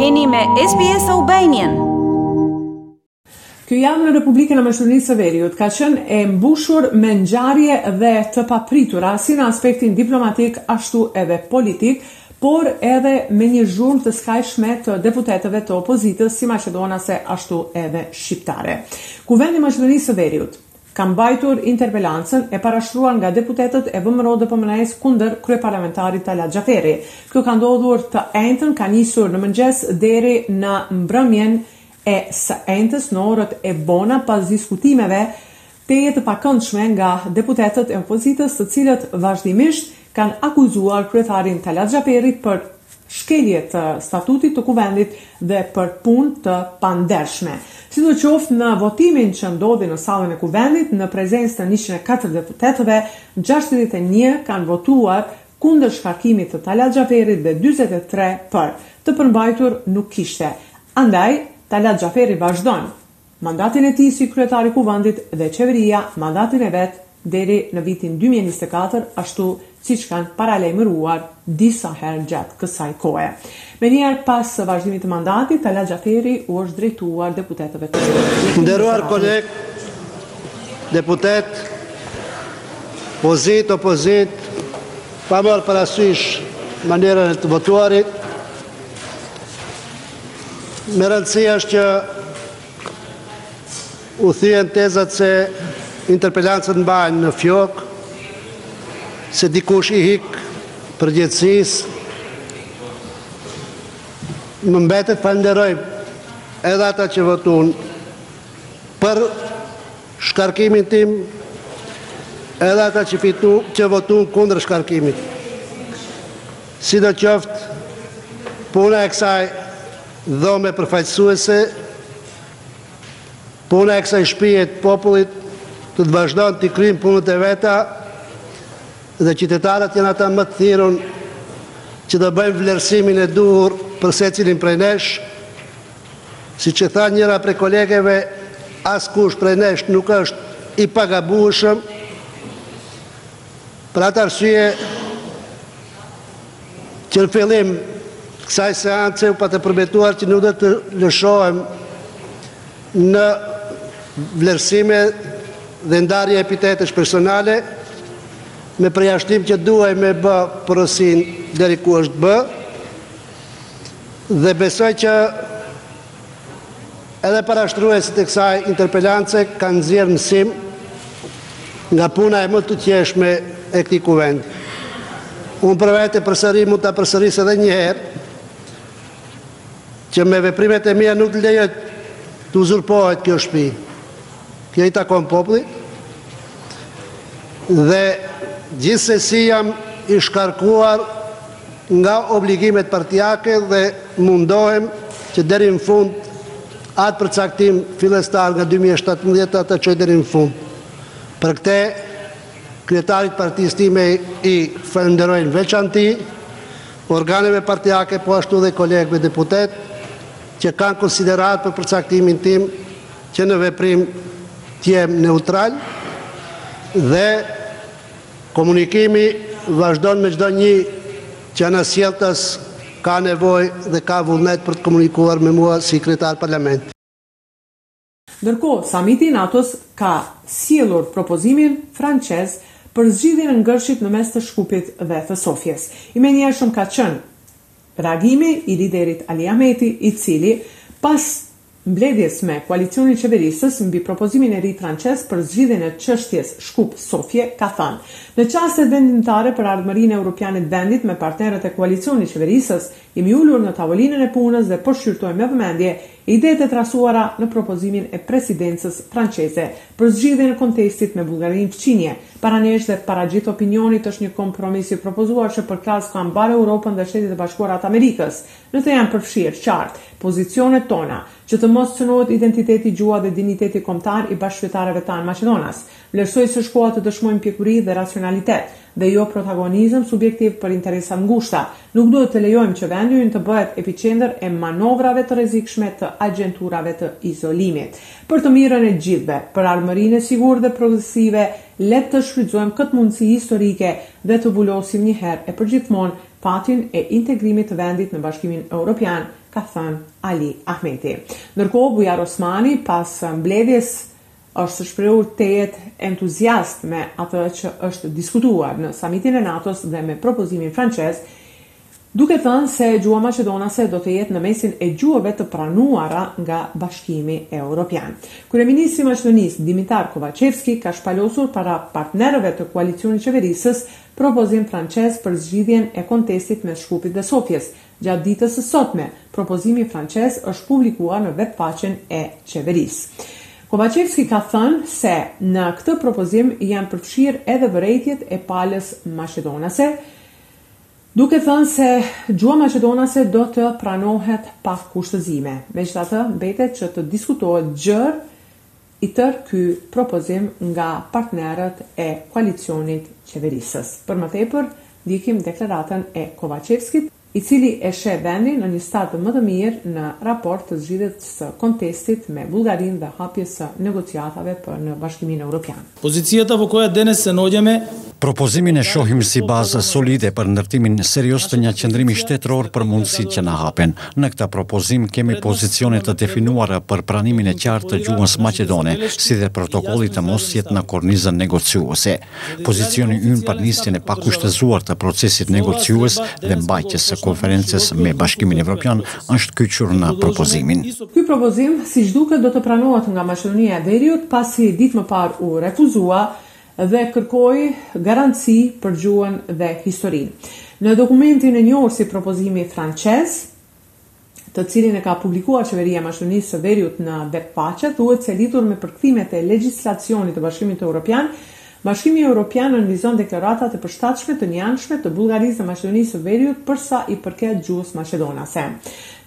Jeni me SBS Albanian. Kjo javë në Republikën e Maqedonisë së Veriut ka qenë e mbushur me ngjarje dhe të papritura si në aspektin diplomatik ashtu edhe politik, por edhe me një zhurmë të skajshme të deputetëve të opozitës si maqedonase ashtu edhe shqiptare. Kuvendi i Maqedonisë së Veriut, ka mbajtur interpelancën e parashtruar nga deputetët e VMRO-DPMNE-së kundër kryeparlamentarit Talat Xhaferi. Kjo ka ndodhur të enjten, ka nisur në mëngjes deri në mbrëmjen e së enjtes në orët e vona pas diskutimeve tejet të pakëndshme nga deputetët e opozitës të cilët vazhdimisht kanë akuzuar kryetarin Talat Xhaferi për shkelje të Statutit të Kuvendit dhe për punë të pandershme. Sidoqoftë, në votimin që ndodhi në sallën e Kuvendit, në prezencë të njëqind e katër deputetëve, gjashtëdhjetë e një kanë votuar kundër shkarkimit të Talat Xhaferit dhe dyzet e tre për. Të përmbajtur nuk kishte. Andaj, Talat Xhaferi vazhdon. mandatin e tij si kryetar i Kuvendit dhe qeveria mandatin e vet deri në vitin dy mijë e njëzet e katër, ashtu siç kanë paralajmëruar disa herë gjatë kësaj kohe. Menjëherë pas vazhdimit të mandatit, Talat Xhaferi u është drejtuar deputetëve. Të nderuar kolegë deputetë, pozitë, opozitë, pa marrë parasysh mënyrën e të votuarit, Me rëndësi është që u thyen tezat se interpelancat mbahen në fiokë, se dikush i hik përgjegjësisë. Më mbetet t'i falënderoj edhe ata që votuan për shkarkimin tim, edhe ata që fitu, që votuan kundër shkarkimit. Sidoqoftë, puna e kësaj Dhome Përfaqësuese, puna e kësaj shpie të popullit do të vazhdojë t'i kryejë punët e veta dhe qytetarët janë ata më të thirrur që do bëjnë vlerësimin e duhur për secilin prej nesh. Siç e tha njëra prej kolegeve, askush prej nesh nuk është i pagabueshëm. Për atë arsye, që në fillim të kësaj seance u pata përbetuar që nuk do të lëshohem në vlerësime dhe ndarje epitetesh personale, me përjashtim që duhej me bë porosinë deri ku është bë, dhe besoj që Edhe parashtruesit e kësaj interpelance kanë nxjerrë mësim nga puna e më tutjeshme e këtij Kuvendi. Unë për vete përsëri mund ta përsëris edhe një herë që me veprimet e mia nuk lejohet të uzurpohet kjo shpi. Kjo i takon popullit dhe gjithsesi jam i shkarkuar nga obligimet partiake dhe mundohem që deri në fund atë përcaktim fillestar nga dy mijë e shtatëmbëdhjetë ta ta çoj deri në fund. Për këtë kryetarit partisë time i falënderoj në veçanti, organeve partiake po ashtu dhe kolegëve deputetë që kanë konsideratë për përcaktimin tim që në veprim të jem neutral dhe Komunikimi vazhdon me çdo një që anasjelltas ka nevojë dhe ka vullnet për të komunikuar me mua si kryetar parlamenti. Ndërkohë, Samiti i NATO-s ka sjellur propozimin francez për zgjidhjen e ngërçit në mes të Shkupit dhe të Sofjes. I menjëhershëm ka qenë Reagimi i liderit Ali Ahmeti, i cili, pas mbledhjes me koalicionin qeverisës mbi propozimin e ri francez për zgjidhjen e çështjes Shkup-Sofje, ka thënë, Në çastet vendimtare për ardhmërinë europiane të vendit me partnerët e koalicionit qeverisës, jemi ulur në tavolinën e punës dhe po shqyrtojmë me vëmendje Idetë e trasuara në propozimin e presidencës franceze për zgjidhjen e kontestit me Bullgarinë fqinje, para nesh dhe para gjithë opinionit është një kompromis i propozuar që përkrah ka mbarë Europën dhe Shtetet e Bashkuara të Amerikës. Në të janë përfshirë qartë pozicionet tona, që të mos cënohet identiteti, gjuha dhe dinjiteti kombëtar i bashkëqytetarëve tanë maqedonas. Vlerësoj se është koha të dëshmojmë pjekuri dhe racionalitet, dhe jo protagonizëm subjektiv për interesa ngushta. Nuk duhet të lejojmë që vendi ynë të bëhet epicentër e manovrave të rrezikshme të agjenturave të izolimit. Për të mirën e gjithëve, për ardhmërinë e sigurt dhe progresive, le të shfrytëzojmë këtë mundësi historike dhe të vulosim njëherë e përgjithmonë fatin e integrimit të vendit në Bashkimin Europian, ka thënë Ali Ahmeti. Ndërkohë, Bujar Osmani, pas mbledhjes, është shprehur tejet entuziast me atë që është diskutuar në samitin e NATO-s dhe me propozimin francez, duke thënë se gjuha maqedonase do të jetë në mesin e gjuhëve të pranuara nga Bashkimi Europian. Kryeministri i Maqedonisë, Dimitar Kovaçevski, ka shpalosur para partnerëve të koalicionit qeverisës propozim francez për zgjidhjen e kontestit mes Shkupit dhe Sofjes, Gjatë ditës së sotme, propozimi francez është publikuar në webfaqen e qeverisë. Kovaçevski ka thënë se në këtë propozim janë përfshirë edhe vërejtjet e palës maqedonase, duke thënë se gjuha maqedonase do të pranohet pa kushtëzime. Megjithatë, mbetet që të diskutohet gjerë I tërë ky propozim nga partnerët e koalicionit qeverisës. Për më tepër, ndjekim deklaratën e Kovaçevskit, i cili e sheh vendin në një stad më të mirë në raport të zgjidhjes së kontestit me Bullgarinë dhe hapjes së negociatave për në Bashkimin Europian. Pozicijata vo koja denes se naogjame Propozimin e shohim si bazë solide për ndërtimin serioz të një qëndrimi shtetëror për mundësitë që na hapen. Në këtë propozim kemi pozicione të definuara për pranimin e qartë të gjuhës maqedone, si dhe protokolli të mos jetë në kornizën negociuese. Pozicioni ynë për nisjen e pakushtëzuar të procesit negociues dhe mbajtjes së konferencës me Bashkimin Evropian është kyçur në propozimin. Ky propozim, siç duket, do të pranohet nga Maqedonia e Veriut, pasi ditë më parë u refuzua dhe kërkoi garanci për gjuhën dhe historinë. Në dokumentin e njohur si Propozimi Francez, të cilin e ka publikuar Qeveria e Maqedonisë së Veriut në webfaqe, thuhet se lidhur me përkthimet e legjislacionit të Bashkimit Europian, Bashkimi Europian nënvizon deklaratat e përshtatshme të njëanshme të Bullgarisë dhe Maqedonisë së Veriut përsa i përket gjuhës maqedonase.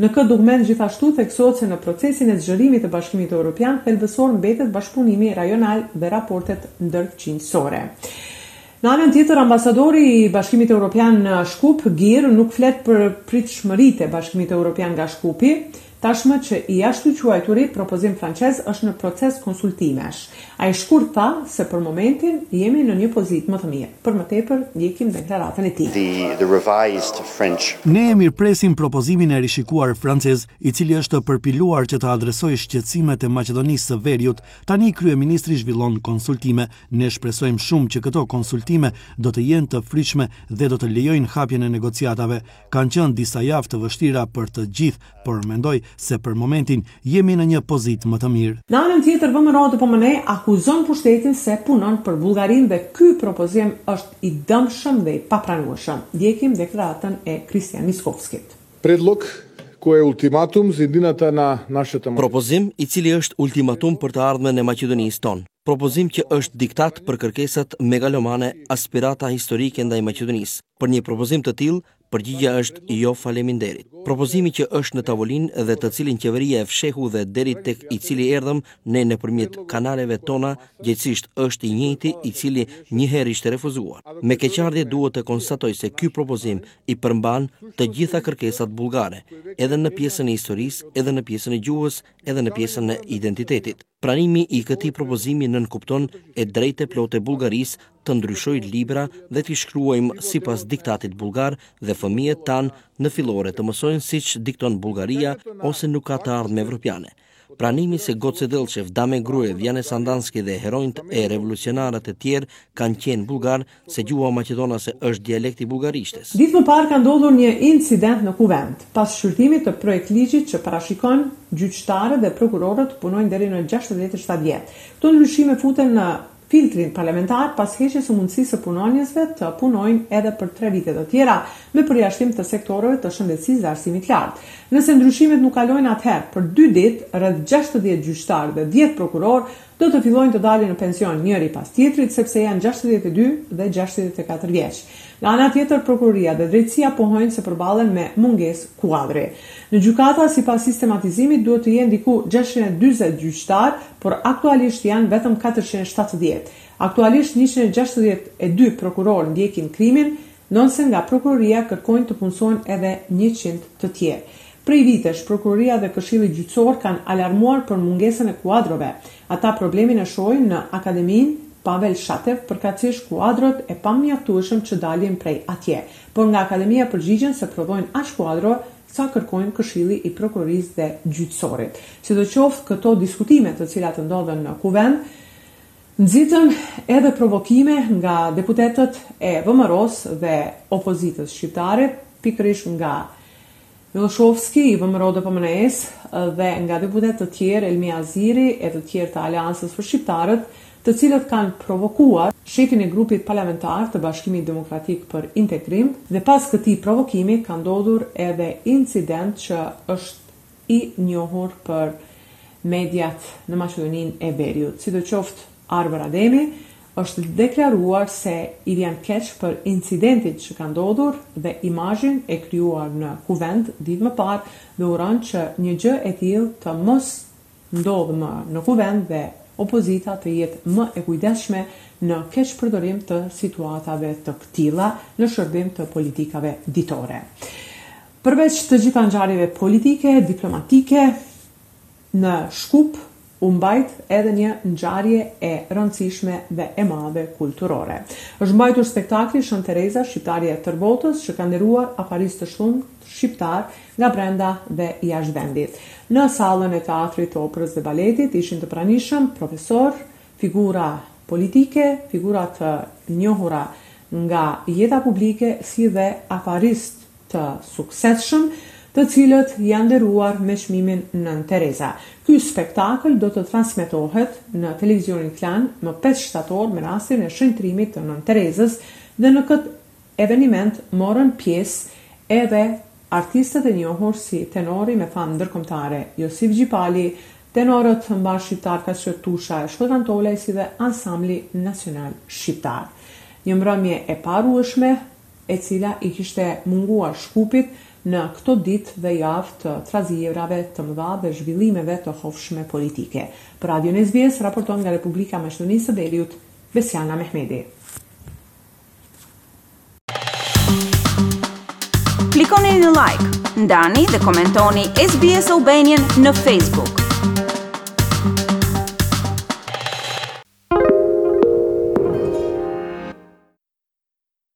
Në këtë dokument gjithashtu theksohet se në procesin e zgjerimit të Bashkimit Europian thelbësor mbetet bashkëpunimi rajonal dhe raportet ndërfqinjësore. Në anën tjetër, ambasadori i Bashkimit Europian në Shkup, Gir, nuk flet për pritshmëritë e Bashkimit Europian nga Shkupi, tashmë që i ashtuquajturi propozim francez është në proces konsultimesh. Ai shkurt tha se për momentin jemi në një pozitë më të mirë. Për më tepër, ndjekim deklaratën e tij. Ne e mirëpresim propozimin e rishikuar francez, i cili është përpiluar që të adresojë shqetësimet e Maqedonisë së Veriut. Tani kryeministri zhvillon konsultime. Ne shpresojmë shumë që këto konsultime do të jenë të frytshme dhe do të lejojnë hapjen e negociatave. Kanë qenë disa javë të vështira për të gjithë, por mendoj se për momentin jemi në një pozitë më të mirë. Në anën tjetër VMRO DPMNE akuzon pushtetin se punon për Bullgarinë dhe ky propozim është i dëmshëm dhe i papranueshëm, ndjekim deklaratën e Hristijan Mickoskit. Predlog koj e ultimatum za idninata na nashata. Propozim i cili është ultimatum për të ardhmen e Maqedonisë tonë. Propozim që është diktat për kërkesat megalomane aspirata historike ndaj Maqedonisë. Për një propozim të tillë Përgjigja është jo faleminderit. Propozimi që është në tavolinë dhe të cilin qeveria e fshehu dhe deri tek i cili erdhëm ne nëpërmjet kanaleve tona gjegjësisht është i njëjti i cili një herë ishte refuzuar. Me keqardhje duhet të konstatoj se ky propozim i përmban të gjitha kërkesat bullgare, edhe në pjesën e historisë, edhe në pjesën e gjuhës, edhe në pjesën e identitetit. Pranimi i këtij propozimi nënkupton e drejtë e plotë e Bullgarisë të ndryshojë libra dhe t'i shkruajmë sipas diktatit bullgar dhe fëmijët tanë në fillore të mësojnë siç dikton Bullgaria ose nuk ka të ardhme evropiane. Pranimi se Goce Dellçev, Dame Gruev, Jane Sandanski dhe heronjtë e revolucionarët e tjerë kanë qenë bullgarë, se gjuha maqedonase është dialekt i bullgarishtes. Ditë më parë ka ndodhur një incident në Kuvend, pas shqyrtimit të projektligjit që parashikon gjyqtarët dhe prokurorët të punojnë deri në gjashtëdhjetë e shtatë vjet. Këto ndryshime futen në filtrin parlamentar pas heqjes së mundësisë së punonjësve të punojnë edhe për tre vite të tjera, me përjashtim të sektorëve të shëndetësisë dhe arsimit lart. Nëse ndryshimet nuk kalojnë atëherë, për dy ditë, rreth gjashtëdhjetë gjyqtarë dhe dhjetë prokurorë Do të fillojnë të dalin në pension njëri pas tjetrit sepse janë gjashtëdhjetë e dy dhe gjashtëdhjetë e katër vjeç. Nga ana tjetër prokuroria dhe drejtësia pohojnë se përballen me mungesë kuadri. Në gjykata sipas sistematizimit duhet të jenë diku gjashtëqind e dyzet gjyqtarë, por aktualisht janë vetëm katërqind e shtatëdhjetë. Aktualisht njëqind e gjashtëdhjetë e dy prokurorë ndjekin krimin Ndonëse nga Prokuroria kërkojnë të punësohen edhe njëqind të tjerë. Prej vitesh, Prokuroria dhe Këshilli Gjyqësor kanë alarmuar për mungesën e kuadrove. Ata problemin e shohin në Akademinë Pavel Shatev, përkatësisht kuadrot e pamjaftueshëm që dalin prej atje. Por nga Akademia përgjigjen se prodhojnë aq kuadro sa kërkojnë Këshilli i Prokurorisë dhe Gjyqësorit. Sidoqoftë, këto diskutime të cilat ndodhën në Kuvend, Nxitën edhe provokime nga deputetët e VMRO-së dhe opozitës shqiptare, pikërisht nga Milloshovski i VMRO-DPMNE-së dhe nga deputetë të tjerë, Elmi Aziri e të tjerë të Aleancës për Shqiptarët, të cilët kanë provokuar shefin e grupit parlamentar të Bashkimit Demokratik për Integrim dhe pas këtij provokimi ka ndodhur edhe incident që është i njohur për mediat në Maqedoninë e Veriut. Sidoqoftë, Arbër Ademi është deklaruar se i vjen keq për incidentin që ka ndodhur dhe imazhin e krijuar në Kuvend ditë më parë dhe uron që një gjë e tillë të mos ndodhë më në Kuvend dhe opozita të jetë më e kujdesshme në keqpërdorim të situatave të këtilla në shërbim të politikave ditore. Përveç të gjitha ngjarjeve politike, diplomatike, në Shkup u mbajt edhe një ngjarje e rëndësishme dhe e madhe kulturore. Është mbajtur spektakli Shën Tereza, shqiptarja e tërë botës, që ka nderuar afaristë të shumtë shqiptarë nga brenda dhe jashtë vendit. Në sallën e Teatrit të Operës dhe Baletit ishin të pranishëm profesorë, figura politike, figura të njohura nga jeta publike si dhe afaristë të suksesshëm, të cilët janë nderuar me çmimin Nënë Tereza. Ky spektakël do të transmetohet në televizionin Klan më pesë shtator me rastin e shenjtërimit të Nënë Terezës dhe në këtë eveniment morën pjesë edhe artistët e njohur si tenori me famë ndërkombëtare, Josif Gjipali, tenorët mbarëshqiptarë Kastriot Tusha e Shkodran Tolaj si dhe Ansambli Nacional Shqiptar. Një mbrëmje e paharrueshme e cila i kishte munguar Shkupit në këto ditë dhe javë të trazirave të mëdha dhe zhvillimeve të hovshme politike. Për Radion SBS raporton nga Republika e Maqedonisë së Veriut, Besjana Mehmedi. Klikoni në like, ndani dhe komentoni SBS Albanian në Facebook.